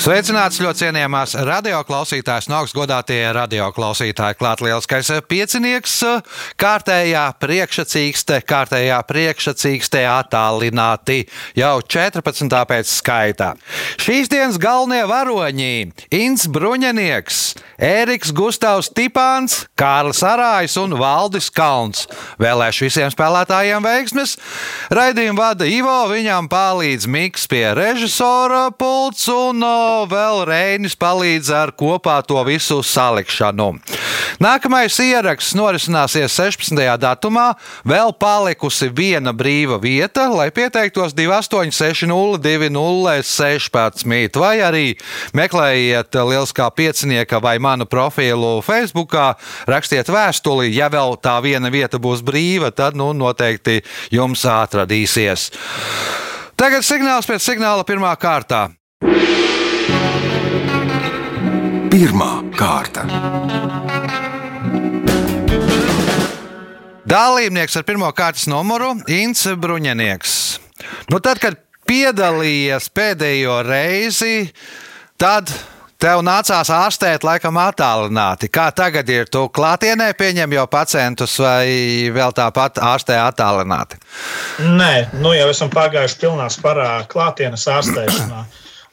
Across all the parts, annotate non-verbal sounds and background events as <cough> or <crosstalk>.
Sveicināts ļoti cienījamās radioklausītājas, no augstgadātie radioklausītāji. Klāt lielskais piecinieks, kārtējā priekšsacīkste, kārtējā priekšsacīkste attālināti jau 14. pēc skaitā. Šīs dienas galvenie varoņi - Inns Bruņinieks, Ēriks Gustavs Tipāns, Kārlis Arājs un Valdis Kalns. Vēlēšu visiem spēlētājiem veiksmes. Raidījumu vada Ivo, viņam palīdz Miks pie režisora pults un vēl Reinis palīdz ar kopā to visu salikšanu. Nākamais ieraksts norisināsies 16. datumā. Vēl palikusi viena brīva vieta, lai pieteiktos 28602016, vai arī meklējiet Lieliskā piecinieka vai manu profilu Facebook, rakstiet vēstuli. Ja vēl tā viena vieta būs brīva, tad nu, noteikti jums atradīsies. Tagad signāls pēc signāla pirmā kārtā. Pirmā kārta. Dalībnieks ar pirmā kārtas numuru - Inns Bruņinieks. Nu, tad, kad piedalījies pēdējo reizi, tad tev nācās ārstēt laikam attālināti. Kā tagad ir? Tu klātienē pieņem jau pacientus vai vēl tāpat ārstē attālināti? Nē, nu jau esam pagājuši pilnā sparā klātienes ārstēšanā.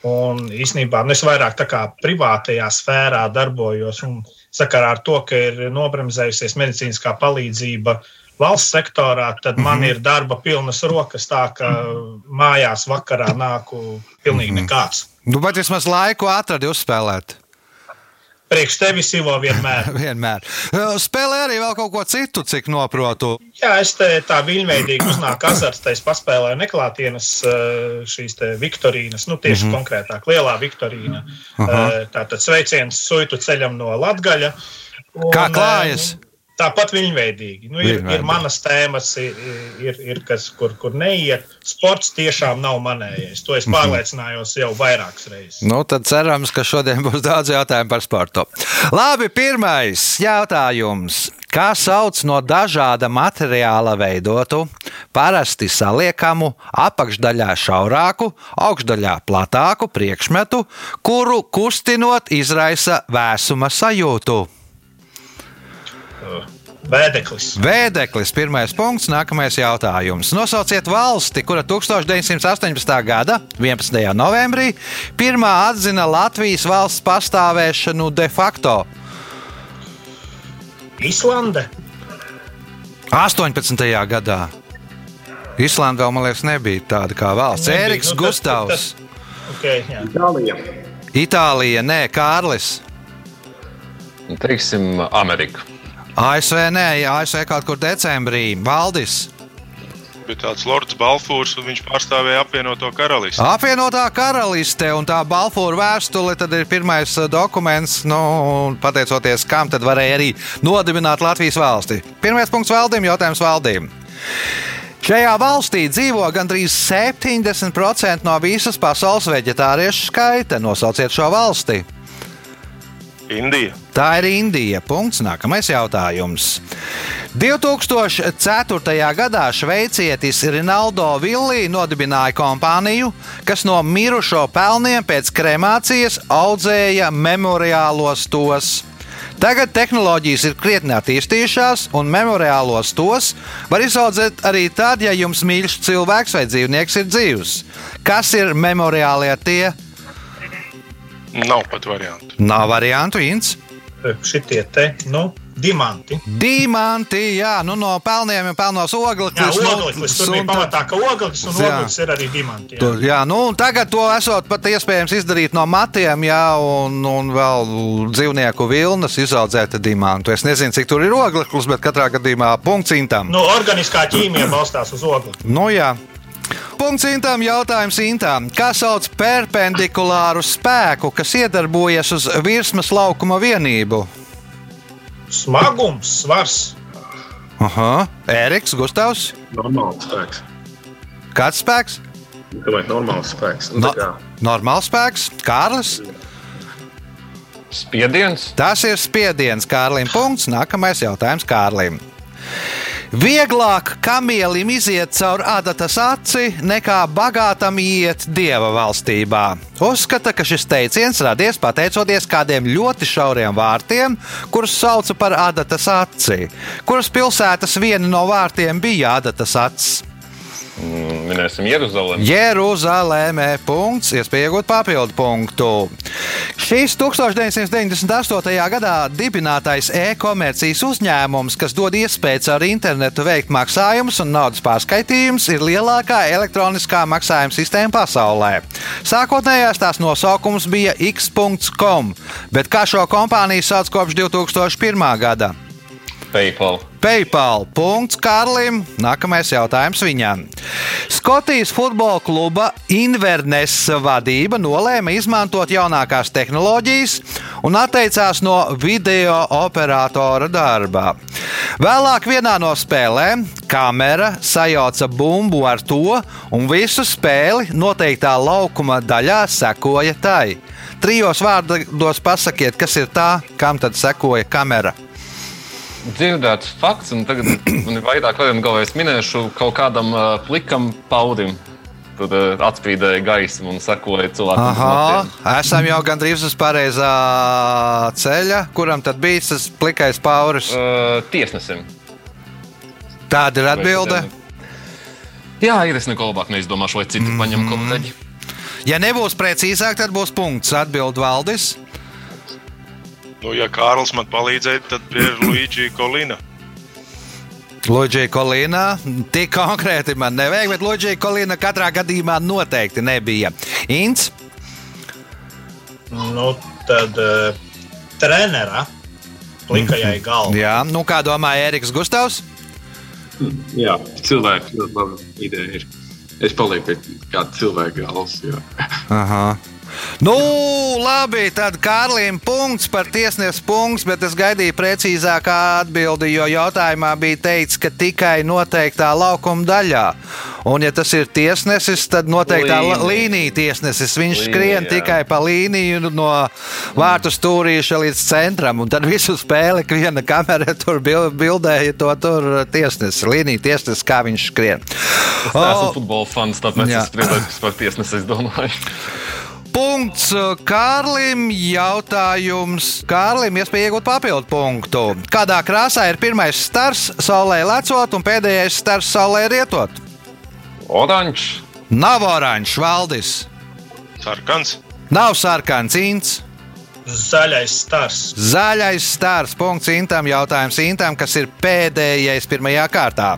Un īsnībā nu, es vairāk tā kā privātajā sfērā darbojos. Un sakarā ar to, ka ir nobremzējusies medicīniskā palīdzība valsts sektorā, tad man ir darba pilnas rokas, tā ka mājās vakarā nāku pilnīgi nekāds. Nu, bet vismaz laiku atradi uzspēlēt. Priekš tevis jau vienmēr. <laughs> Vienmēr. Spēlē arī vēl kaut ko citu, cik noprotu. Jā, es te tā viļņveidīgi uznāku azarts, tā es paspēlēju neklātienes šīs te viktorīnas, nu tieši mm -hmm. konkrētāk lielā viktorīna. Aha. Eh, Tātad sveiciens suitu ceļam no Latgaļa. Un, Kā klājas? eh, Tāpat viņveidīgi. Nu, ir, ir manas tēmas, ir, ir, ir kas, kur, kur neiet. Sports tiešām nav manējais. To es pārliecinājos jau vairākas reizes. Nu, tad cerams, ka šodien būs daudz jautājumu par sportu. Labi, pirmais jautājums. Kā sauc no dažāda materiāla veidotu, parasti saliekamu, apakšdaļā šaurāku, augšdaļā platāku priekšmetu, kuru kustinot izraisa vēsuma sajūtu? Vēdeklis. Vēdeklis, pirmais punkts, nākamais jautājums. Nosauciet valsti, kura 1918. gada 11. novembrī pirmā atzina Latvijas valsts pastāvēšanu de facto. Islande. 18. gadā. Islanda vēl, man liekas, nebija tāda kā valsts. Nebija. Ēriks Nu, tas- Gustavs, tas- Okay, jā. Itālija. Itālija, nē, Kārlis. Nu, Teiksim, Amerika. ASV, nē, ASV kaut kur decembrī. Valdis. bija tāds Lords Balfūrs, un viņš pārstāvēja apvienoto karalisti. Apvienotā karaliste un tā Balfūra vēstule ir pirmais eh, dokuments, nu, pateicoties kam tad varēja arī nodibināt Latvijas valsti. Pirmais punkts valdīm, jautājums valdīm. Šajā valstī dzīvo gandrīz 70% no visas pasaules vegetāriešu skaita. Nosauciet šo valsti. Indija. Tā ir Indija. Punkts. Nākamais jautājums. 2004. gadā šveicietis Rinaldo Villī nodibināja kompāniju, kas no mirušo pelniem pēc kremācijas audzēja memoriālos tos. Tagad tehnoloģijas ir krietni attīstījušās, un memoriālos tos var izaudzēt arī tad, ja jums mīļš cilvēks vai dzīvnieks ir dzīvs. Kas ir memoriālie tie? Nav pat variantu. Nav variantu, Inns. Šitie te, nu, diamanti. Diamanti, jā, nu no pelniem ir pelnos Jā, ogleklis. nu, ogleklis. Tur bija pamatā, ka ogleklis un Jā. ogleklis ir arī diamanti. jā. Tu, jā, nu, un tagad to esot pat iespējams izdarīt no matiem, jā, un, un vēl dzīvnieku vilnas izaudzēt diamantu. Es nezinu, cik tur ir ogleklis, bet katrā gadījumā punkts intam. Nu, organiskā ķīmija balstās uz ogli. Nu, jā. Punkts intam, jautājums intam. Kā sauc perpendikulāru spēku, kas iedarbojas uz virsmas laukuma vienību? Smagums, svars. Aha, Ēriks, Gustavs. Normāls spēks. Kāds spēks? Domāju, normāls spēks. Nu, No, normāls spēks, Kārlis. Spiediens. Tas ir spiediens Kārlim. Punkts. Nākamais jautājums Kārlim. Vieglāk kamielim iziet cauri adatas aci nekā bagātam iet dieva valstībā. Uzskata, ka šis teiciens radies pateicoties kādiem ļoti šauriem vārtiem, kurus sauca par adatas aci. Kuras pilsētas viena no vārtiem bija adatas acis? Minēsim Jeruzalemi. Jeruzalemē. Punkts, iespēja iegūt papildu punktu. Šīs 1998. gadā dibinātais e-komercijas uzņēmums, kas dod iespēju ar internetu veikt maksājumus un naudas pārskaitījumus, ir lielākā elektroniskā maksājuma sistēma pasaulē. Sākotnējās tās nosaukums bija X.com, bet kā šo kompāniju sauc kopš 2001. gada? PayPal. PayPal. Punkts Kārlim. Nākamais jautājums viņam. Skotijas futbola kluba Inverness vadība nolēma izmantot jaunākās tehnoloģijas un atteicās no video operatora darba. Vēlāk vienā no spēlēm kamera sajauca bumbu ar to, un visu spēli noteiktā laukuma daļā sekoja tai. Trijos vārdos pasakiet, kas ir tā, kam tad sekoja kamera. Dzirdēts fakts, un tagad man ir vairāk variantu, ko es minēšu kaut kādam uh, plikam paudim. Tad uh, atspīdēja gaismu un sekoja cilvēkam. Aha, esam jau gandrīz uz pareizā ceļa. Kuram tad bija tas plikais pauris? Uh, tiesnesim. Tāda ir atbilde. Jā, ir es neko labāk neizdomāšu, vai citu mm -hmm. paņem kolēģi. Ja nebūs precīzāk, tad būs punkts. Atbild Valdis. Nu, ja Kārls man palīdzēja, tad pie Luigi Kolina. Luģija Kolīna. Tik konkrēti man nevajag, bet Luģija Kolīna katrā gadījumā noteikti nebija. Ints. Nu, tad uh, trenera plikajai galvai. Jā, nu kā domā Eriks Gustavs? Jā, cilvēks ļoti laba ideja. Ir. Es palieku pie kāda cilvēka galvas. jo- Aha. Nu, labi, tad Kārlim punkts par tiesnesu punkts, bet es gaidīju precīzākā atbildi, jo jautājumā bija teikts, ka tikai noteiktā laukuma daļā. Un, ja tas ir tiesnesis, tad noteiktā Līnija. Līnija. līnija tiesnesis. Viņš Līnija, skrien jā. tikai pa līniju no vārtu stūrīša līdz centram, un tad visu spēli, viena kamera tur bil- bildēja to tur tiesnesi, līniju tiesnesi, kā viņš skrien. Es neesmu futbola fans, tāpēc Jā. es priecājos par tiesnesi. Es domāju, <laughs> Punkts Kārlim. Jautājums Kārlim, iespēja iegūt papildu punktu. Kādā krāsā ir pirmais stars saulē lecot un pēdējais stars saulē rietot? oranžs. Nav oranžs, valdis, Sarkans. nav sarkans, ints. Zaļais stars. Zaļais stars. Punkts Intam. Jautājums Intam, kas ir pēdējais pirmajā kārtā.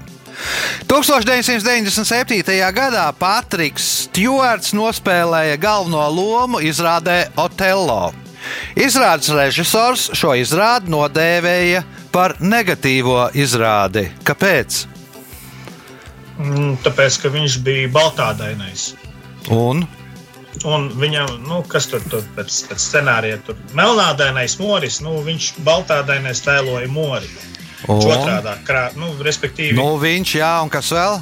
1997. gadā Patriks Stjuarts nospēlēja galveno lomu izrādē Otello. Izrādes režisors šo izrādi nodēvēja par negatīvo izrādi. Kāpēc? Mm, Tāpēc, ka viņš bija baltādainais. Un Un viņam, nu, kas tur, tur pēc, pēc scenārija, tur melnādainais moris, nu, viņš baltādainais tēloja mori. Otrādā krā, nu, respektīvi. nu, viņš, jā, un kas vēl?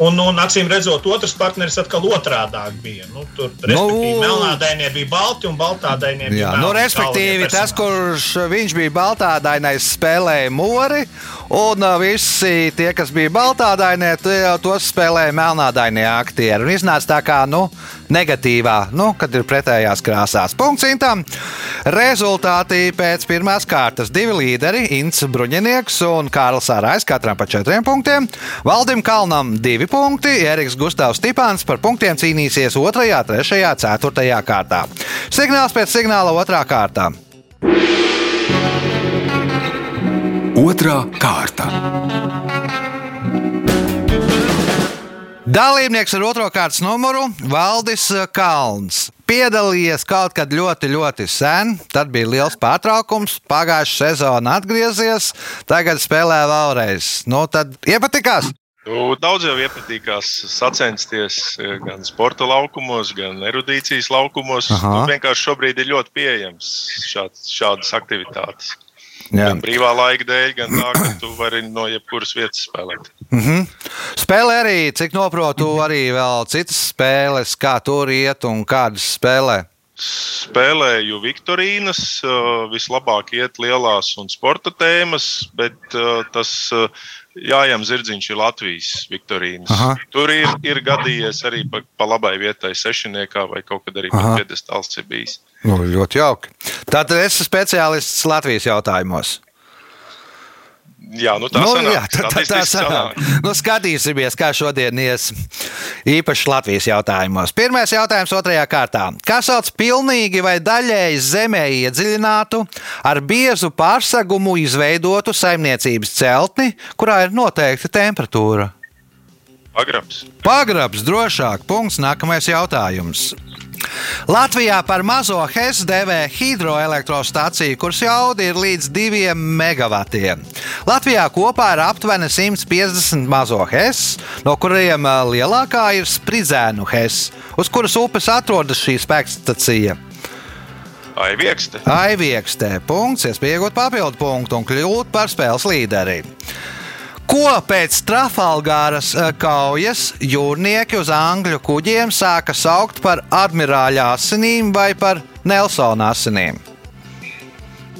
Un, un acīm redzot, otrs partneris atkal otrādāk bija. Nu, tur, Nu. melnādainie bija balti un baltādainie bija Jā, melni. nu, respektīvi, tas, kurš viņš bija baltādainais, spēlēja mori, un uh, visi tie, kas bija baltādainie, tie tos spēlēja melnādainie aktieri. Un iznāca tā kā nu, negatīvā, nu, kad ir pretējās krāsās. Punkts Intam. Rezultāti pēc pirmās kārtas divi līderi, Inns Bruņinieks un Kārls Sārais, katram pa četriem punktiem. Valdim Kalnam divi punkti, Eriks Gustavs Stipāns par punktiem cīnīsies 2, 3, 4 kārtā. Signāls pēc signāla otrā kārtā. Otra kārta. Dalībnieks ar otro kārtas numuru - Valdis Kalns. Piedalījies kaut kad ļoti, ļoti sen, tad bija liels pārtraukums, pagājušā sezona atgriezies, tagad spēlē vēlreiz. Nu, tad iepatikās! Nu, daudz jau iepatīkās sacensties eh, gan sporta laukumos, gan erudīcijas laukumos. Nu, vienkārši šobrīd ir ļoti pieejams šāds, šādas aktivitātes. Jā. Gan brīvā laika dēļ, gan tā, ka tu vari no jebkuras vietas spēlēt. Mhm. Spēlē arī, cik noprotu, arī vēl citas spēles, kā tur iet un kādas spēlē. spēlēju Viktorīnas, uh, vislabāk iet lielās un sporta tēmas, bet uh, tas uh, Jājām Zirdziņš ir Latvijas Viktorīnas. Aha. Tur ir, ir gadījies arī pa, pa labai vietai sešniekā vai kaut kad arī pat piedestāls ir bijis. Nu, ļoti jauki. Tātad es esmu speciālists Latvijas jautājumos. Jā, nu tā nu, sanāk. jā, tā, tā, tā sanāk. sanāk. Nu, skatīsimies, kā šodien ies īpaši Latvijas jautājumos. Pirmais jautājums otrajā kārtā. Kā sauc pilnīgi vai daļēji zemē iedziļinātu, ar biezu pārsegumu izveidotu saimniecības celtni, kurā ir noteikta temperatūra? Pagrabs. Pagrabs drošāk. Punkts. Nākamais jautājums. Latvijā par mazo HES devē hidroelektrostaciju, kuras jauda ir līdz 2 megavatiem. Latvijā kopā ir aptuveni 150 mazo HES, no kuriem ā, lielākā ir Spridzēnu HES, uz kuras upes atrodas šī spēkstacija. Aiviekste. Aiviekstē punkts, iespēja iegūt papildu punktu un kļūt par spēles līderi. Ko pēc Trafalgāras eh, kaujas jūrnieki uz angļu kuģiem sāka saukt par admirāļa asinīm vai par Nelsona asinīm?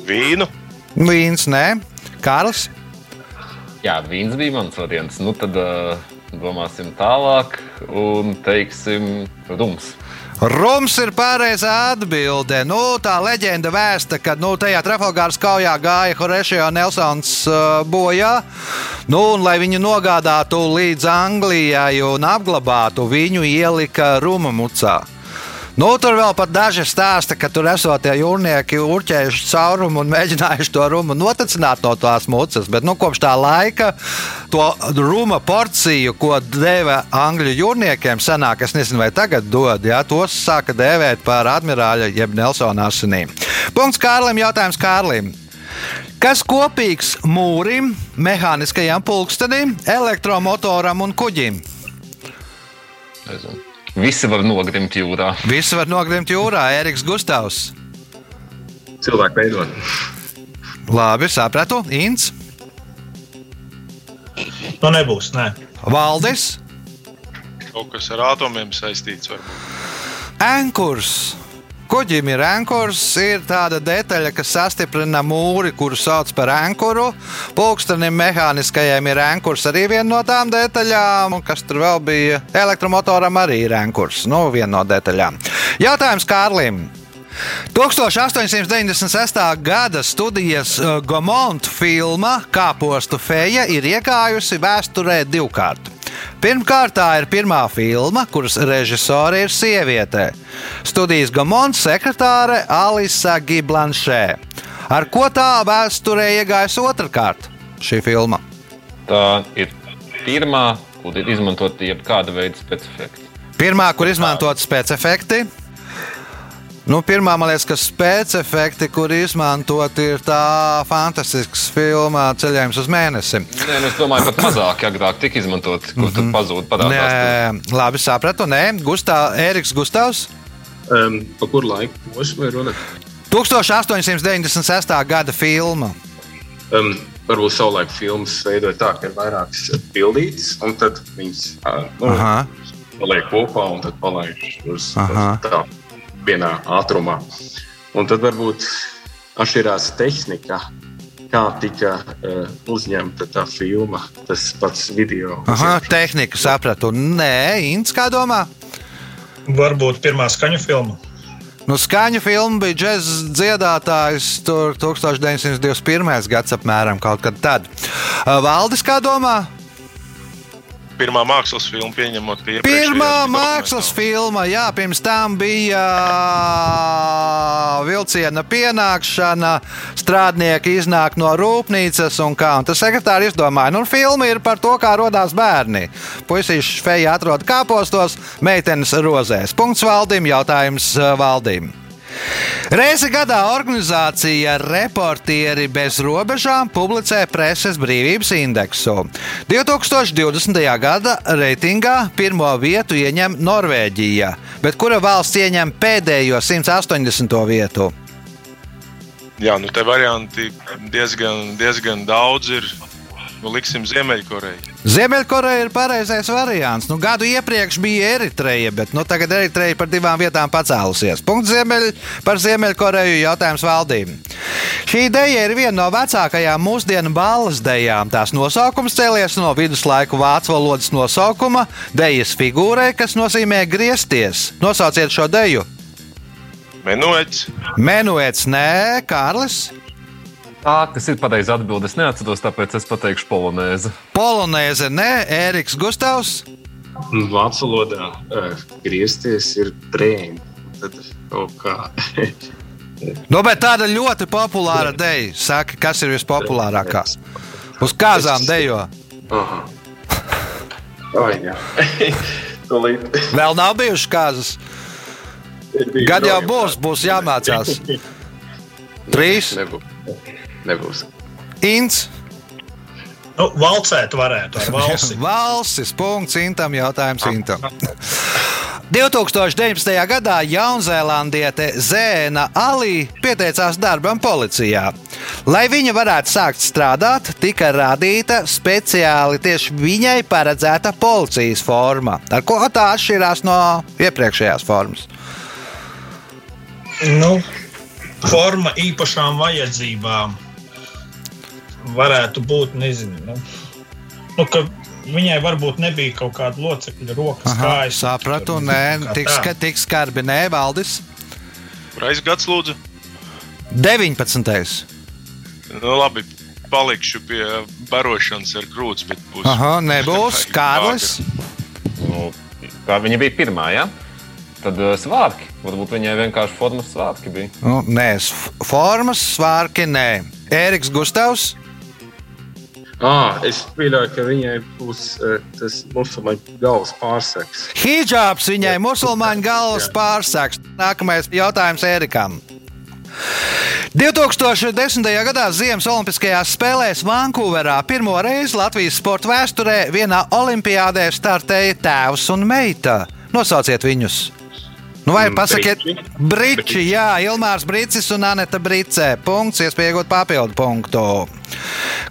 Vīnu. Vīns, nē, Kārls. Jā, vīns bija mans variants. Nu, tad uh, domāsim tālāk un teiksim rums. Rums ir pareizā atbilde. Nu, tā leģenda vēsta, ka nu, tajā Trafalgāras kaujā gāja Horešio Nelsons uh, bojā. Nu, un, lai viņu nogādātu līdz Anglijai un apglabātu, viņu ielika Ruma mucā. Nu, tur vēl pat daži stāsta, ka tur esot tie jūrnieki urķējuši caurumu un mēģinājuši to rumu notecināt no tās mucas. Bet nu, kopš tā laika to ruma porciju, ko deva angļu jūrniekiem, senāk, es nezinu, vai tagad dod, ja, tos sāka dēvēt par admirāļa jeb Nelsona asinīm. Punkts Kārlim, jautājums Kārlim. Kas kopīgs mūrim, mehāniskajam pulkstenim, elektromotoram un kuģim? Nezinu. Visi var nogrimt jūrā. Visi var nogrimt jūrā, Eriks Gustavs. Cilvēku veidot. Labi, sapratu. Inns, Nu, nebūs. Nē. Valdis, Kaut kas ar atomiem saistīts. Varbūt. Ankurs. Kuģim ir ankurs, ir tāda detaļa, kas sastiprina mūri, kuru sauc par ankuru. Pulkstenim mehāniskajam ir ankurs arī viena no tām detaļām, un kas tur vēl bija. Elektromotoram arī ir ankurs, nu, viena no detaļām. Jautājums Kārlim. 1896. gada studijas uh, Gomont filma Kāpostu feja ir iegājusi vēsturē divkārt. Pirmkārt, tā ir pirmā filma, kuras režisore ir sieviete. Studijas Gamonts sekretāre Alisa Giblanšē. Ar ko tā vēsturē iegājusi otrkārt šī filma? Tā ir pirmā, kur ir izmantota jebkāda veida specifika. Pirmā, kur izmantot spēcefekti. Nu, pirmā, man liekas, ka spēcefekti, kur izmantot, ir tā fantastisks filma Ceļojums uz mēnesi. Nē, nu, es domāju, pat mazāk agrāk tika izmantot, kur mm -hmm. pazūd. Nē, labi, sapratu. Nē, Gustā, Eriks Gustavs. Um, pa kuru laiku runa? 1896. gada filma. Um, varbūt savulaik filmas veidoja tā, ka ir vairākas bildītas, un tad viņas nu, Aha. paliek kopā un tad palaiž uz, Aha. Vienā ātrumā. Un tad varbūt atšķirās tehnika, kā tika uh, uzņemta tā filma, tas pats video. Aha, tehnika, sapratu. Nē, Inns, kā domā? Varbūt pirmā skaņu filma. Nu, skaņu filma bija džēzus dziedātājs tur 1921. gads apmēram kaut kad tad. Uh, Valdis, kā domā? Pirmā mākslas filma, pieņemot, ka iepriekšējās Pirmā mākslas filma, jā, pirms tam bija vilciena pienākšana, strādnieki iznāk no rūpnīcas un kā. Un tas sekretārs izdomāja, nu, filma ir par to, kā radās bērni. Puisīši feja atrod kāpostos, meitenes rozēs. Punkts valdim, jautājums valdim. Reizi gadā organizācija Reportieri bez robežām publicē preses brīvības indeksu. 2020. gada reitingā pirmo vietu ieņem Norvēģija, bet kura valsts ieņem pēdējo 180. vietu? Jā, nu te varianti diezgan, diezgan daudz ir. Nu, liksim Ziemeļkoreju. Ziemeļkoreja ir pareizais variants. Nu, gadu iepriekš bija Eritreja, bet nu, tagad Eritreja par divām vietām pacēlusies. Punkts Ziemeļ, par Ziemeļkoreju jautājums valdībai. Šī ideja ir viena no vecākajām mūsdienu balles dejām. Tās nosaukums cēlies no viduslaiku vācu valodas nosaukuma dejas figūrai, kas nozīmē griezties. Nosauciet šo deju. Menuets. Menuets, nē, Kārlis. Tā, kas ir pareizi atbilde, es neatceros, tāpēc es pateikšu polonēzi. Polonēze, nē, Ēriks Gustavs. Vācu valodā griezties ir trēni. Tad kaut kā. Nu, bet tāda ļoti populāra deja. Saka, kas ir vispopulārākā? Uz kāzām dejo. Aha. Ai, jā. <laughs> Vēl nav bijušas kāzas. Gan jau būs, būs jāmācās. <laughs> Trīs. Nebūs. Nebūs. Ints. Nu, valcēt varētu ar <laughs> valsi. Valsis. Punkts Intam. Jautājums Intam. <laughs> 2019. gadā Jaunzēlandiete Zēna Alī pieteicās darbam policijā. Lai viņa varētu sākt strādāt, tika radīta speciāli tieši viņai paredzēta policijas forma. Ar ko tā atšķirās no iepriekšējās formas? Nu, forma īpašām vajadzībām varētu būt, nezinu, nu, nu, ka viņai varbūt nebija kaut kāda locekļa rokas, Aha, kājas. sapratu, tur, nē, kā tik, tā. ska, tik skarbi, nē, Valdis. Kurais gads lūdzu? 19. Nu, labi, palikšu pie barošanas ar krūts, bet būs. Aha, nebūs. Kārlis. Nu, kā viņa bija pirmā, ja? tad uh, svārki. Varbūt viņai vienkārši formas svārki bija. Nu, nē, formas, svārki, nē. Ēriks Gustavs. Ah, es pieļauju, ka viņai būs uh, tas musulmaņu galvas pārseks. Hijabs viņai musulmaņu galvas pārsaks. Nākamais jautājums Ērikam. 2010. gadā Ziemas Olimpiskajās spēlēs Vankūverā pirmo reizi Latvijas sporta vēsturē vienā olimpiādē startēja tēvs un meita. Nosauciet viņus! Nu, vai Mm, pasakiet. Briči, jā, Ilmārs Brīsis un Anita Brīsē. Punkts, iespēja iegūt papildu punktu.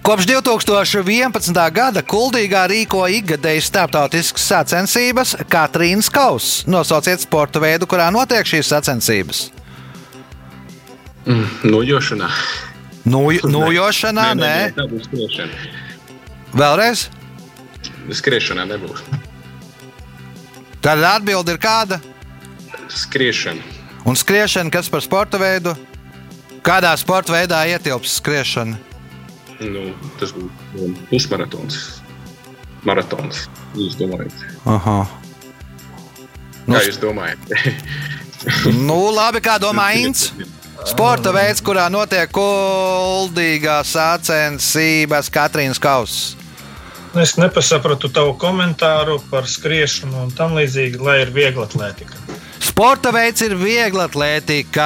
Kopš 2011. gada Kuldīgā rīko ikgadējas starptautiskas sacensības Katrīnas Kauss. Nosauciet sporta veidu, kurā notiek šīs sacensības. Nojošanā. <laughs> Nuj, nujošanā, nē, būs skriešana. vēlreiz. Skriešanā nebūs. Tad atbilde ir kāda? Skriešana. Un skriešana, kas par sporta veidu? Kādā sporta veidā ietilps skriešana? Nu, tas būs pusmaratons. Maratons. Jūs domājat? Aha. Kā jūs domājat? <laughs> Nu, labi, kā domā Inns? Sporta veids, kurā notiek kuldīgās sacensības Katrīnas Kauss. Es nepasapratu tavu komentāru par skriešanu un tam līdzīgi, lai ir viegla atletika. Sporta veids ir viegla atlētika,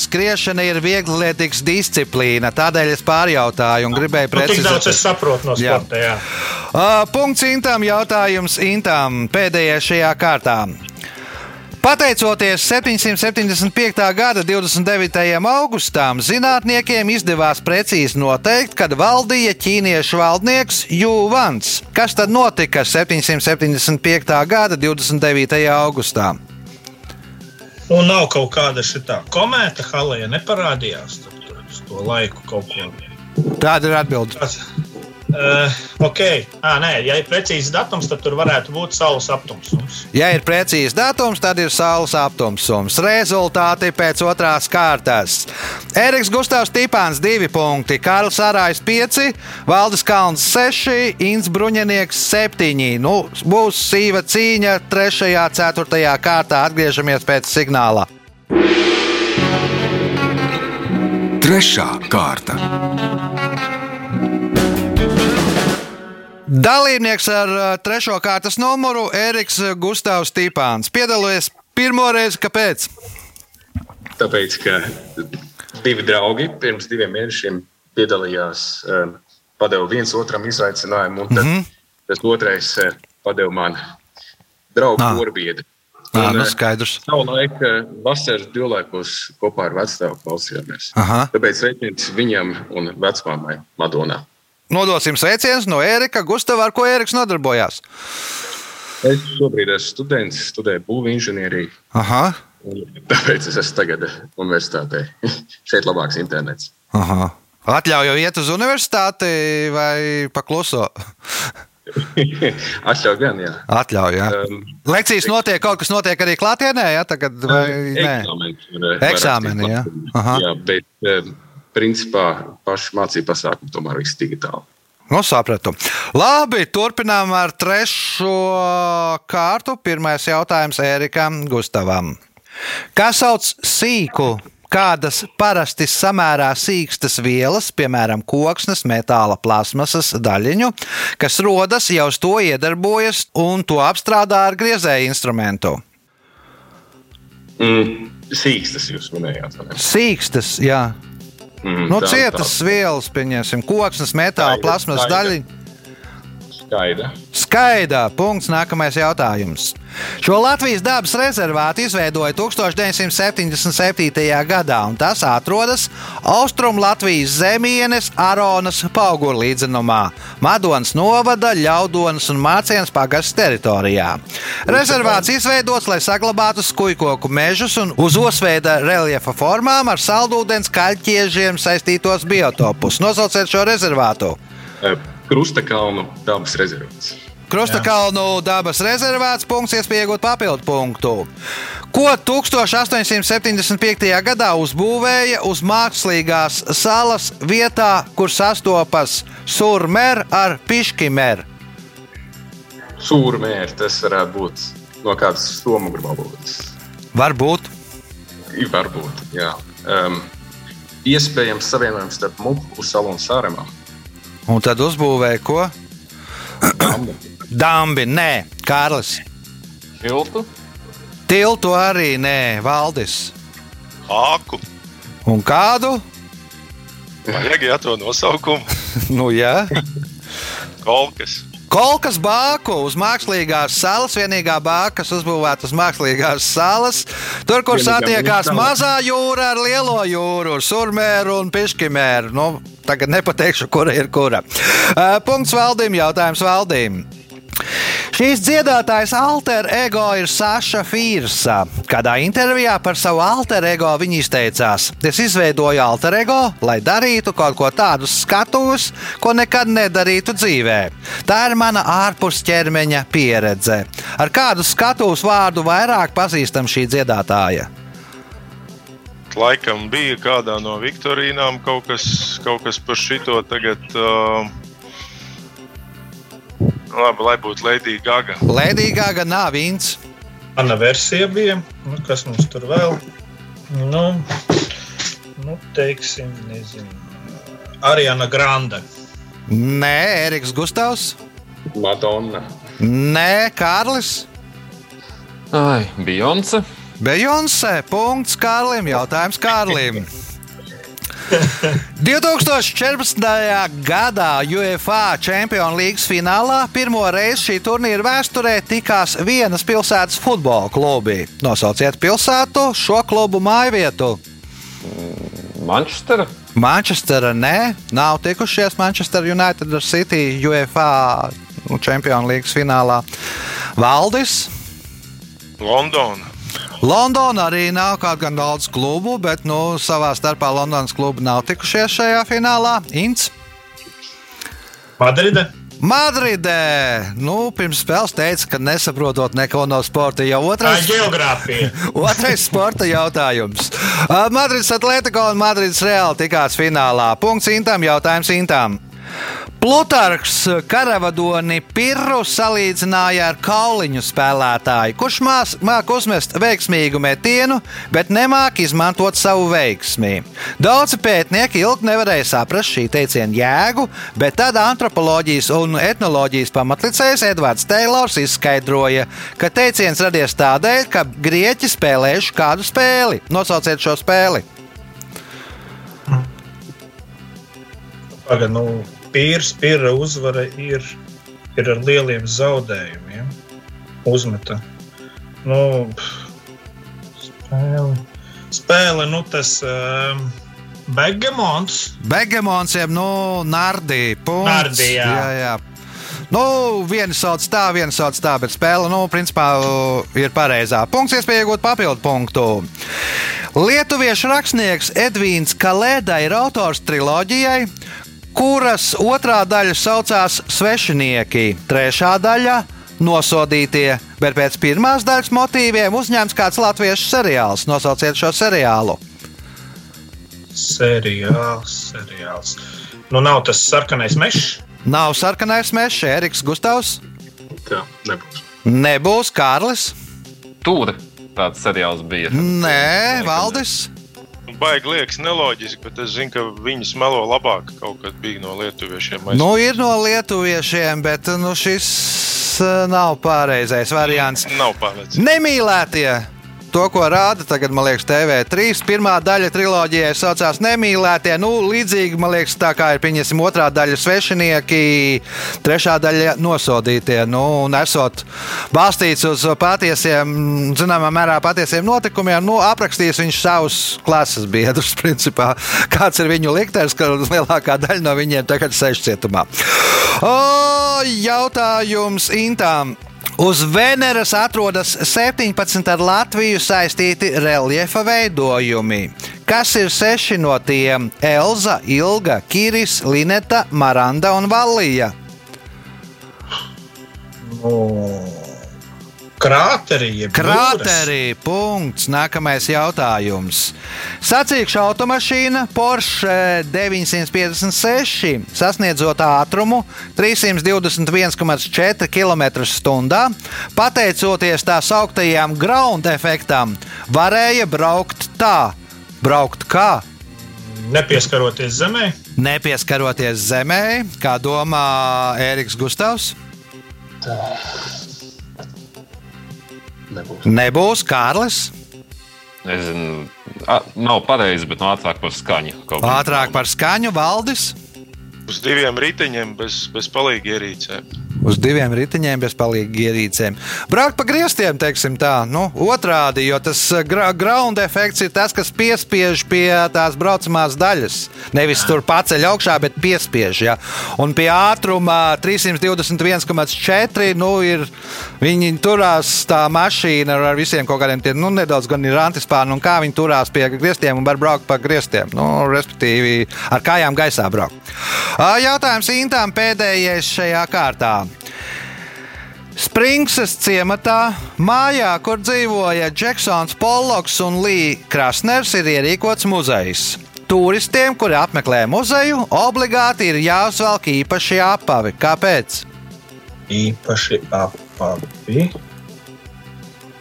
skriešana ir viegla atlētikas disciplīna. Tādēļ es pārjautāju un gribēju Nu, tik daudz es precizēt. saprotu no Jā. sporta. Jā. Uh, punkts Intam, jautājums Intam pēdējais šajā kārtā. Pateicoties 775. gada 29. augustam, zinātniekiem izdevās precīzi noteikt, kad valdīja ķīniešu valdnieks Jūvans. Kas tad notika 775. gada 29. augustā? Un nav kaut kāda šitā komēta, halēja neparādījās tur, tur uz to laiku kaut ko. Tāda ir atbilde. Tas, uh, ok, à, nē, ja ir precīzs datums, tad tur varētu būt saules aptumsums. Ja ir precīzs datums, tad ir saules aptumsums. Rezultāti pēc otrās kārtas. Eriks Gustavs Tipāns 2 punkti, Kārls Arājs 5, Valdis Kalns 6, Inns Bruņinieks 7. Nu, būs sīva cīņa 3. un 4. kārtā. Atgriežamies pēc signāla. Trešā kārta. Dalībnieks ar uh, trešo kārtas numuru Eriks Gustavs Tipāns. Piedalījies pirmo reizi, kāpēc? Tāpēc, ka divi draugi pirms diviem mēnešiem piedalījās, um, padeva viens otram izaicinājumu, un mm -hmm. tas otrais uh, padeva man draugu Ah. porbiedi. Jā, Un, nu uh, skaidrs. Savulaik uh, vasaras divlaikos kopā ar vecstāvu klausījāmies. Aha. Tāpēc sveiciens viņam un vecmāmai Madonā. Nodosim sveicienus no Ērika Gustavā, ar ko Ēriks nodarbojās. Es šobrīd esmu students, studēju būvniecības inženieriju. Aha. Tāpēc es esmu tagad universitātē. <laughs> Šeit ir labāks internets. Aha. Atļauju iet uz universitāti vai pakluso? <laughs> Atļauju gan, jā. Atļauju. Jā. Um, Lekcijas notiek, kaut kas notiek arī klātienē, ja tagad vai nē? Eksāmeni. Eksāmeni, jā. Aha. jā. Bet, um, principā, paši mācību pasākumi tomēr viss digitāli. Nu, sapratu. Labi, turpinām ar trešo kārtu. Pirmais jautājums Ērikam Gustavam. Kā sauc sīku kādas parasti samērā sīkstas vielas, piemēram, koksnes, metāla, plasmasas daļiņu, kas rodas, jau uz to iedarbojas un to apstrādā ar griezēju instrumentu. Mm, sīkstas jūs minējāt. vai ne? Sīkstas, jā. Mm, Nu, tā- cietas vielas, pieņemsim, koksnes, metāla, Skaidra, plasmasas skaidra. Skaidra. Punkts. Nākamais jautājums. Šo Latvijas dabas rezervātu izveidoja 1977. gadā, un tas atrodas Austrum Latvijas zemienes Aronas pauguru līdzenumā, Madonas novada, Ļaudonas un Mācienas pagastas teritorijā. Rezervāts izveidots, lai saglabātu skujkoku mežus un uz osveida reljefa formām ar saldūdens kaļķiežiem saistītos biotopus. Nosauciet šo rezervātu! Eh, Krustakalnu dabas rezervāts. Krustakalnu dabas rezervāts punkts, iespēja iegūt papildu punktu. Ko 1875. gadā uzbūvēja uz mākslīgās salas vietā, kur sastopas Surmer ar Piškimeru? Sūrmēri tas varētu būt no kādas somu grāmatas. Varbūt. Varbūt, jā. Um, iespējams, savienojums starp Muku salu un Sāremā. Un tad uzbūvēja ko? Dambi, nē, Kārlis. Tiltu. Tiltu arī nē, Valdis. Āku. Un kādu? Vajag jā, to nosaukumu. <laughs> Nu, jā. Kolkas. Kolkas bāku uz mākslīgās salas, vienīgā bāka, kas uzbūvēta uz mākslīgās salas. Tur, kur satiekās mazā jūra ar lielo jūru, surmēru un piškimēru. Nu, tagad nepateikšu, kura ir kura. Uh, punkts valdīm, jautājums valdīm. Šīs dziedātājas alter ego ir Saša Fīrsa. Kādā intervijā par savu alter ego viņa izteicās: Es izveidoju alter ego, lai darītu kaut ko tādu skatuves, ko nekad nedarītu dzīvē. Tā ir mana ārpus ķermeņa pieredze. Ar kādu skatuves vārdu vairāk pazīstam šī dziedātāja? Laikam bija kādā no Viktorīnām kaut kas, kaut kas par šito tagad. Uh, labi, lai būtu Lēdija Gaga. Lēdīgāga nav vīns. Mana versija bija, nu, kas mums tur vēl. Nu, nu teiksim, nezinu. Ariana Grande. Nē, Eriks Gustavs. Madonna. Nē, Kārlis. Ai, Beyoncé. Beyoncé. Punkts Kārlim. Jautājums Kārlim. <laughs> 2014. gadā UEFA Champions League finālā pirmo reizi šī turnīra vēsturē tikās vienas pilsētas futbola klubi. Nosauciet pilsētu, šo klubu mājvietu. Manchestera. Manchestera nē, nav tikušies Manchester United ar City UEFA Champions League finālā. Valdis. Londona. Londona arī nav kaut gan daudz klubu, bet nu, savā starpā Londonas klubi nav tikušies šajā finālā. Ints. Madride. Madridē. Nu, pirms spēles teica, ka nesaprotot neko no sporta. Jau otrais, geogrāfija. <laughs> otrais sporta jautājums. Madrids Atletico un Madrids Reāli tikās finālā. Punkts Intam, jautājums Intam. Plutarks karavadoni Pirru salīdzināja ar kauliņu spēlētāju, kurš māk uzmest veiksmīgu metienu, bet nemāk izmantot savu veiksmi. Daudzi pētnieki ilgi nevarēja saprast šī teiciena jēgu, bet tad antropoloģijas un etnoloģijas pamatlicējs Edvards Teilors izskaidroja, ka teiciens radies tādēļ, ka grieķi spēlējuši kādu spēli. Nosauciet šo spēli! Pagaid, nu, pīrs, pīra uzvara ir, ir ar lieliem zaudējumiem. Uzmeta. Nu, spēle. spēle, nu tas. Um, Begemons. Begemons, jeb nu, Nardī. Nardī, jā. jā, jā. Nu, viena sauc tā, viena sauc tā, bet spēle, nu, principā ir pareizā. Punkts, iespēja iegūt papildu punktu. Lietuviešu rakstnieks Edvīns Kalēda ir autors triloģijai, kuras otrā daļa saucās Svešinieki, trešā daļa - Nosodītie, bet pēc pirmās daļas motīviem uzņemts kāds latviešu seriāls. Nosauciet šo seriālu. Seriāls, seriāls. Nu, nav tas sarkanais mežs. Nav sarkanais mežs, Eriks Gustavs. Tā nebūs. Nebūs Kārlis. Tur tāds seriāls bija. Nē, Valdis. Baigi liekas, neloģiski, bet es zinu, ka viņas melo labāk. Kaut kad bija no lietuviešiem. Nu, ir no lietuviešiem, bet nu, šis uh, nav pareizais variants. Nav pārliecināts. Nemīlētie! To, ko rāda tagad, man liekas, TV3. Pirmā daļa triloģijai saucās Nemīlētie. Nu, līdzīgi, man liekas, tā kā ir pieņemsim otrā daļa svešinieki, trešā daļa nosodītie. Nu, un esot balstīts uz patiesiem, zināmā mērā patiesiem notikumiem, nu, aprakstījis viņš savus klases biedrus, <laughs> principā. Kāds ir viņu liktenis, ka lielākā daļa no viņiem tagad sēž cietumā. O, jautājums Intām. Uz Veneras atrodas 17 ar Latviju saistīti reljefa veidojumi. Kas ir seši no tiem? Elza, Ilga, Kiris, Lineta, Maranda un Vallija. Nu, krāterī. Krāterī. Punkts. Nākamais jautājums. Sacīkšu automašīna Porsche 956 sasniedzot ātrumu 321,4 km/h, pateicoties tā sauktajām ground efektam, varēja braukt tā. Braukt kā? Nepieskaroties zemē. Nepieskaroties zemē, kā domā Ēriks Gustavs. Nebūs. Nebūs Kārlis. Nezinu, nav pareizi, bet no ātrāk par skaņu. Ātrāk par skaņu valdis. Uz diviem riteņiem bez, bez palīga ierīcēm. Uz diviem riteņiem bez palīga ierīcēm. Braukt pa griestiem, teiksim tā, nu, otrādi, jo tas uh, gra ground efekts ir tas, kas piespiež pie tās braucamās daļas. Nevis tur paceļ augšā, bet piespiež. Ja? Un pie ātruma 321,4 nu, ir. Viņi turās tā mašīna ar visiem kaut kādiem tiem, nu, nedaudz gan ir antispāni, un kā viņi turās pie griestiem un var braukt pa griestiem. Nu, respektīvi, ar kājām gaisā braukt. Jautājums Intām pēdējais šajā kārtā. Springsas ciematā, mājā, kur dzīvoja Džeksons Pollocks un Līja Krasners, ir ierīkots muzejs. Turistiem, kuri apmeklē muzeju, obligāti ir jāuzvelk īpaši apavi. Kāpēc? īpaši apavi.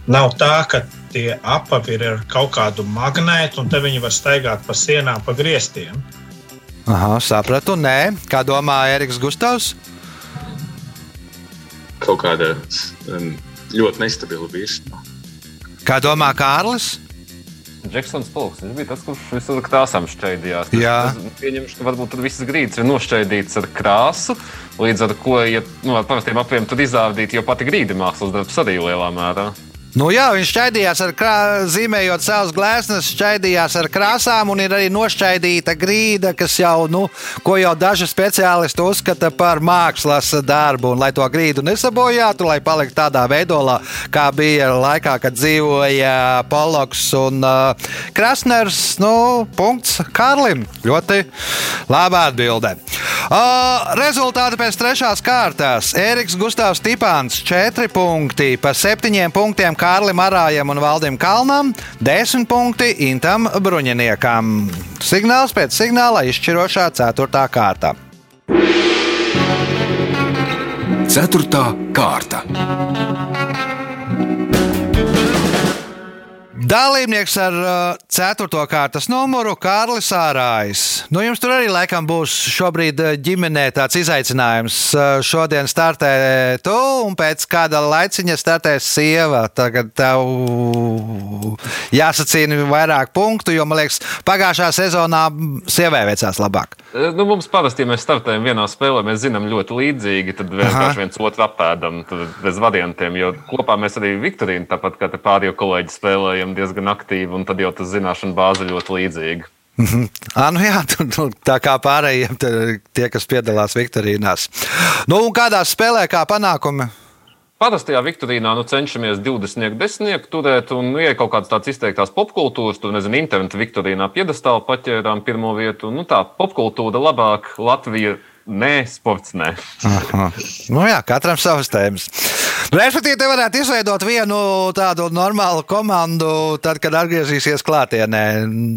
Nav tā, ka tie apavi ir ar kaut kādu magnētu, un te viņi var staigāt pa sienām, pa griestiem. Aha, sapratu, nē. Kā domā Eriks Gustavs? Kaut kāda um, ļoti nestabila virsma. Kā domā Kārlis? Džeksons Polks. Viņš bija tas, kurš visur krāsām šķaidījās. Jā. Pieņemšu, ka varbūt tad visas grīdas ir nošķaidītas ar krāsu, līdz ar ko, ja nu, ar parastiem apiem tad izrādīt, jo pati grīda mākslas darbs arī lielā mērā. Nu jā, viņš šķaidījās ar krā... zīmējot savus gleznas, šķaidījās ar krāsām, un ir arī nošķaidīta grīda, kas jau, nu, ko jau daži speciālisti uzskata par mākslas darbu. Un, lai to grīdu nesabojātu, lai paliktu tādā veidolā, kā bija laikā, kad dzīvoja Poloks un uh, Krasners, nu, punkts Kārlim. Ļoti laba atbilde. Uh, rezultāti pēc trešās kārtas. Ēriks Gustavs Tipāns 4 punkti, pa 7 punktiem Kārlim Arājam un Valdim Kalnam, 10 punkti Intam Bruņiniekam. Signāls pēc signāla izšķirošā 4. kārta. Ceturtā kārta. Dalībnieks ar uh, 4. kārtas numuru Kārlis Ārājs. Nu, jums tur arī laikam būs šobrīd uh, ģimenē tāds izaicinājums. Uh, šodien startē tu, un pēc kāda laiciņa startēs sieva. Tagad tev jāsacīna vairāk punktu, jo man liekas, pagājušā sezonā sievai veicās labāk. E, Nu, mums parasti, ja mēs startējam vienā spēlē, mēs zinām ļoti līdzīgi, tad vienkārši viens otru apēdam bez variantiem. Jo kopā mēs arī Viktorīnu, tāpat kā te pārējie kolēģi, spēlējam diezgan aktīvi, un tad jau tas zināšanu bāze ļoti līdzīga. Ah, nu jā, tu, nu, tā kā pārējiem tie, kas piedalās Viktorīnās. Nu, kādā spēlē, kā panākumi? Parastajā Viktorīnā nu, cenšamies 20, 10 turēt, un nu, ja ir kaut kādas tādas izteiktās popkultūras, tur nezinu, interneta Viktorīnā piedestālu paķērām pirmo vietu. Nu, tā popkultūra labāk, Latvija nē, sports nē. Nu jā, katram savas tēmas. Respektīvi, te varētu izveidot vienu tādu normālu komandu, tad, kad atgriezīsies klātienē.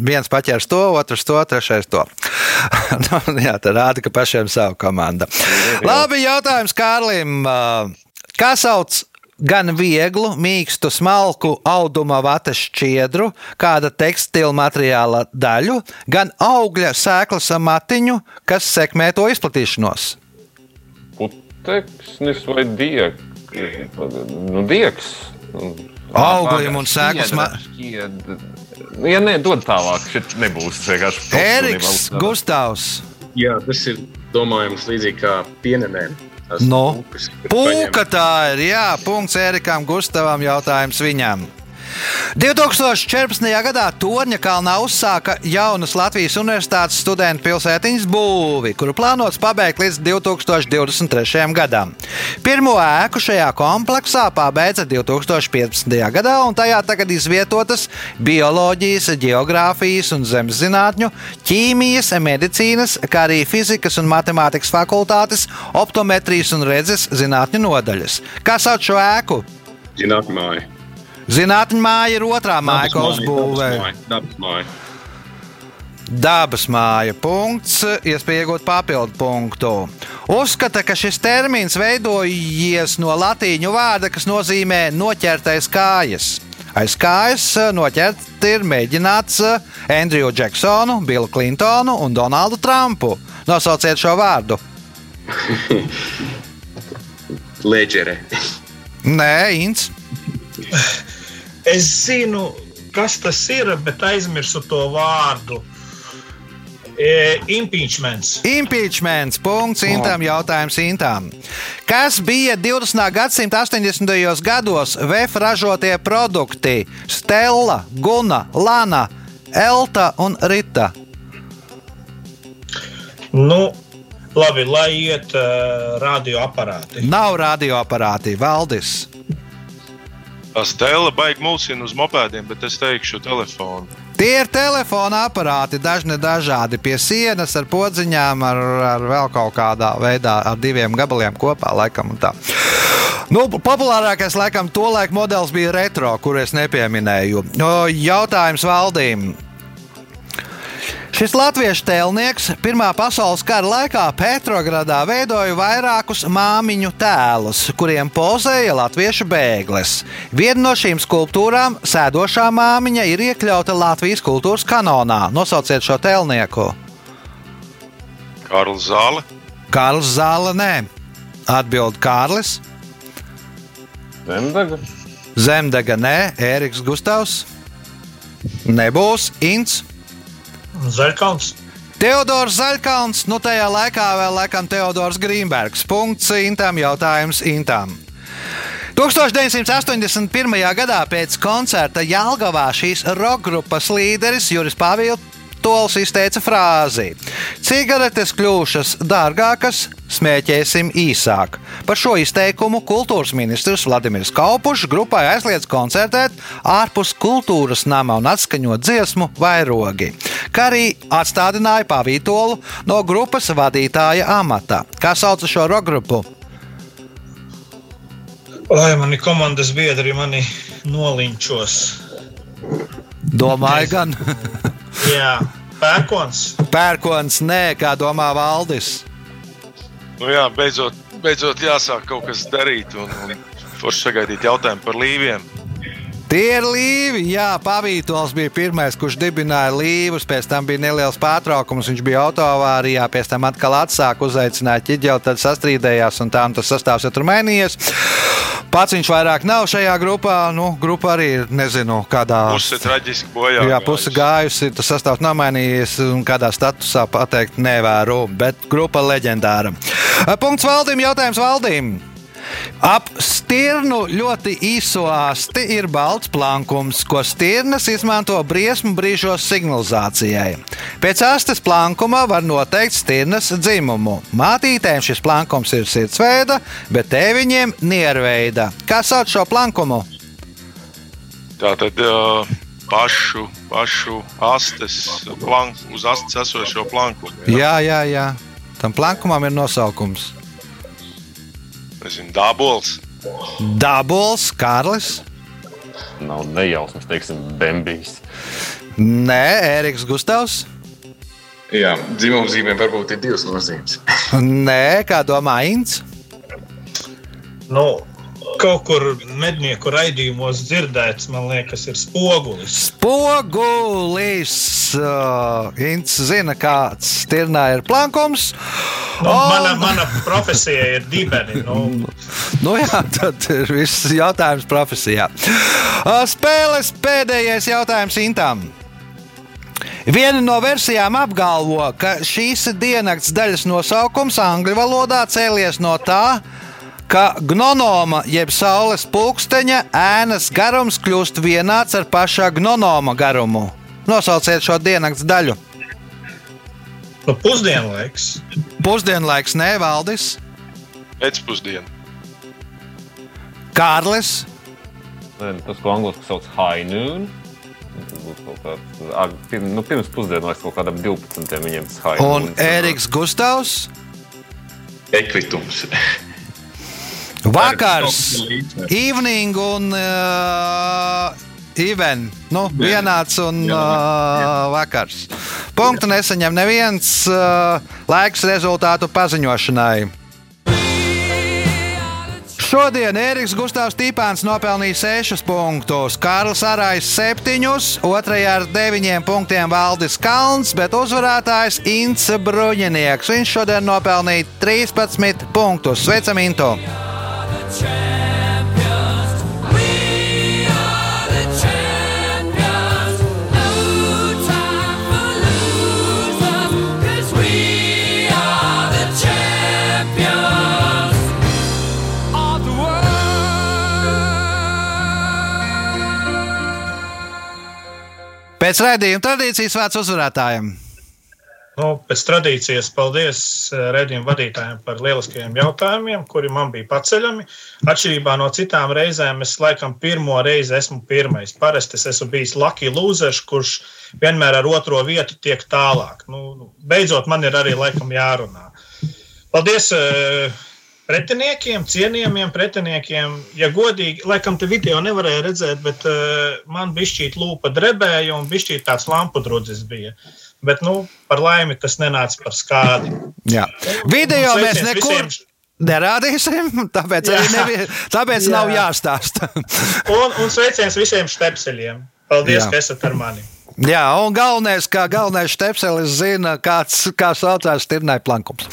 Viens paķers to, otrs to, trešais to. <laughs> nu, jā, tā rāda, ka pašiem savu komandu. Labi, jautājums Kārlim. Kā sauc gan vieglu, mīkstu, smalku auduma vatas šķiedru, kāda tekstila materiāla daļu, gan augļa sēklas matiņu, kas sekmē to izplatīšanos? Putekšnis vai dieks? Nu, dieks. Augļiem un sēklas Nu, Ja nē, dod tālāk, šeit nebūs vienkārši. Eriks Gustavs. Jā, tas ir domājams līdzīgi kā pienenēm. Tās No. Pūka tā ir. Jā, punkts Erikam Gustavam. Jautājums viņam. 2014. gadā Torņa kalnā uzsāka jaunas Latvijas Universitātes studentu pilsētiņas būvi, kuru plānots pabeigt līdz 2023. gadam. Pirmo ēku šajā kompleksā pabeidza 2015. gadā, un tajā tagad izvietotas bioloģijas, geogrāfijas un zemes zinātņu, ķīmijas, medicīnas, kā arī fizikas un matemātikas fakultātes, optometrijas un redzes zinātņu nodaļas. Kā sauc šo ēku? Zinātnē, māja. Zinātņu māja ir otrā māja, ko uzbūvēja. Dabas māja. Dabas māja. Punkts, iespēja iegūt papildu punktu. Uzskata, ka šis termins veidojies no latīņu vārda, kas nozīmē noķertais kājas. Aiz kājas noķert ir mēģināts Andriju Džeksonu, Billu Klintonu un Donaldu Trumpu. Nosauciet šo vārdu. <laughs> Ledžere. Nē, Inns. <laughs> Es zinu, kas tas ir, bet aizmirsu to vārdu. E, impeachments. Impeachments. Punkts. Intam jautājums Intam. Kas bija 20. gadsimta 80. gados VF ražotie produkti? Stela, Guna, Lana, Elta un Rita. Nu, labi, lai iet uh, radioaparāti. Nav radioaparāti, Valdis. Tā stēla baigi mulsina uz mopēdiem, bet es teikšu telefonu. Tie ir telefona aparāti, dažni dažādi pie sienas, ar podziņām, ar, ar vēl kaut kādā veidā, ar diviem gabaliem kopā. Laikam, nu, populārākais, laikam, tolaik modelis bija retro, kur es nepieminēju. Jautājums valdīm. Šis latviešu tēlnieks Pirmā pasaules kara laikā Petrogradā veidoja vairākus māmiņu tēlus, kuriem pozēja latviešu bēgles. Viena no šīm skulptūrām, sēdošā māmiņa, ir iekļauta Latvijas kultūras kanonā. Nosauciet šo tēlnieku. Kārlis Zāle. Kārlis Zāle, nē. Atbild Kārlis. Zemdaga. Zemdega, nē. Ēriks Gustavs. Nebūs Ints. Zaļkauns. Teodors Zaļkauns, nu tajā laikā vēl laikam Teodors Grīmbergs. Punkts Intam, jautājums Intam. 1981. gadā pēc koncerta Jālgavā šīs roka grupas līderis Juris Pāvils izteica frāzi: Cigaretes kļūšas dārgākas, smēķēsim īsāk. Par šo izteikumu kultūras ministrs Vladimirs Kaupušs grupai aizliedz koncertēt ārpus kultūras nama un atskaņot dziesmu vairogi, kā arī atstādināja Pāvītolu no grupas vadītāja amata. Kā sauc šo roka grupu? Lai mani komandas biedri mani nolinčos. Domāju, gan <laughs> Jā, pērkons. pērkons, nē, kā domā Valdis. Nu jā, beidzot, beidzot jāsāk kaut kas darīt un, un forši sagaidīt jautājumu par līviem. Tie ir līvi. Jā, Pavītols bija pirmais, kurš dibināja līvus. Pēc tam bija neliels pārtraukums. Viņš bija autoavārijā, pēc tam atkal atsāka uzaicināt ķiģeli, tad sastrīdējās un tā un tas sastāvs ir tur mainījies. Pats viņš vairāk nav šajā grupā. Nu, grupa arī ir, nezinu, kādā. Puse traģiski bojā. Jā, puse gājusi, tas sastāvs nav mainījies, un kādā statusā pateikt nevēru, bet grupa leģendāra. Punkts valdīm, jautājums valdīm. Ap stirnu ļoti īso asti ir balts plankums, ko stirnas izmanto briesmu brīžos signalizācijai. Pēc astes plankuma var noteikt stirnas dzimumu. Mātītēm šis plankums ir sirdsveida, bet tēviņiem nierveida. Kā sauc šo plankumu? Tā tad uh, pašu, pašu astes planku, uz astes esošo planku. Jā, jā, jā. Tam plankumam ir nosaukums. Nezinu, dābols. Dabūls, Kārlis. Nav nejausmas, teiksim, Bembijs. Nē, Ēriks Gustavs. Jā, dzimumzīmēm varbūt ir divas nozīmes. Nē, kā domā Inns. Nu, kaut kur mednieku raidījumos dzirdēts, man liekas, ir spogulis. Spogulis. Uh, Inns zina, kāds stirnā ir plankums. Nu, mana, mana profesija ir dibeni. Nu, <laughs> Nu jā, tad ir viss jautājums profesijā. Uh, Spēles pēdējais jautājums Intam. Viena no versijām apgalvo, ka šīs diennakts daļas nosaukums angļu valodā cēlies no tā, ka gnonoma jeb saules pulksteņa ēnas garums kļūst vienāds ar pašā gnonoma garumu. Nosauciet šo diennakts daļu. nu, pusdienlaiks. Pusdienlaiks nevaldis, Pēcpusdiena. Kārlis, Nē, nu, tas, ko angļuiski sauc par high noon. Nu, Tas būtu kaut kāds, pir, nu, pirms pusdienlaiks kaut kādam 12. viņiem tas high un noon. Ēriks Gustavs. Ekvitums. Vakars, evening un uh, even. Nu, vienāds un uh, vakars. Punktu nesaņem neviens uh, laiks rezultātu paziņošanai. Šodien Eriks Gustavs Tīpāns nopelnīja 6 punktus, Kārls Arājs 7, otrajā ar 9 punktiem Valdis Kalns, bet uzvarētājs Inns Bruņinieks. Viņš šodien nopelnīja 13 punktus. Sveicam, Intu! Pēc raidījuma tradīcijas vārds uzvarētājiem. Nu, pēc tradīcijas, paldies eh, redzējuma vadītājiem par lieliskajiem jautājumiem, kuri man bija paceļami. Atšķirībā no citām reizēm, es laikam pirmo reizi esmu pirmais. Parasti es esmu bijis Lucky Losers, kurš vienmēr ar otro vietu tiek tālāk. Nu, nu, beidzot, man ir arī laikam jārunā. Paldies! eh, Pretiniekiem, cienījamiem pretiniekiem, ja godīgi, laikam, te video nevarēja redzēt, bet uh, man bija šķīt lūpa drebēja un bija šķīt tāds lampu drudzis bija. Bet, nu, par laimi, tas nenāca par skādi. Jā. Video Un mēs nekur visiem- nerādīsim, tāpēc, arī Jā. nevi, tāpēc Jā. nav jāstāsta. Un, un sveiciens visiem stepseļiem. Paldies, Jā. ka esat ar mani. Jā, un galvenais, kā galvenais stepselis zina, kāds, kā saucās Stirnai plankums.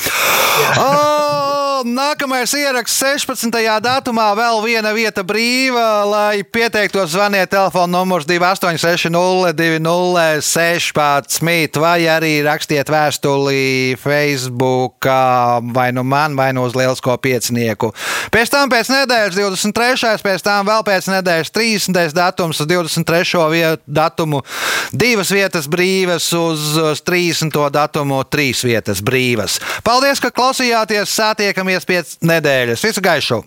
O, nākamais ieraksts 16. datumā vēl viena vieta brīva, lai pieteiktos zvaniet telefona numurs 28602016 vai arī rakstiet vēstuli Facebook vai nu man, vai nu uz Lielisko piecinieku. Pēc tam pēc nedēļas 23. pēc tam vēl pēc nedēļas 30. datums uz 23. Viet, datumu divas vietas brīvas, uz uz 30. datumu trīs vietas brīvas. Paldies, ka klausījāties! Satiekamies pēc nedēļas! Visu gaišu!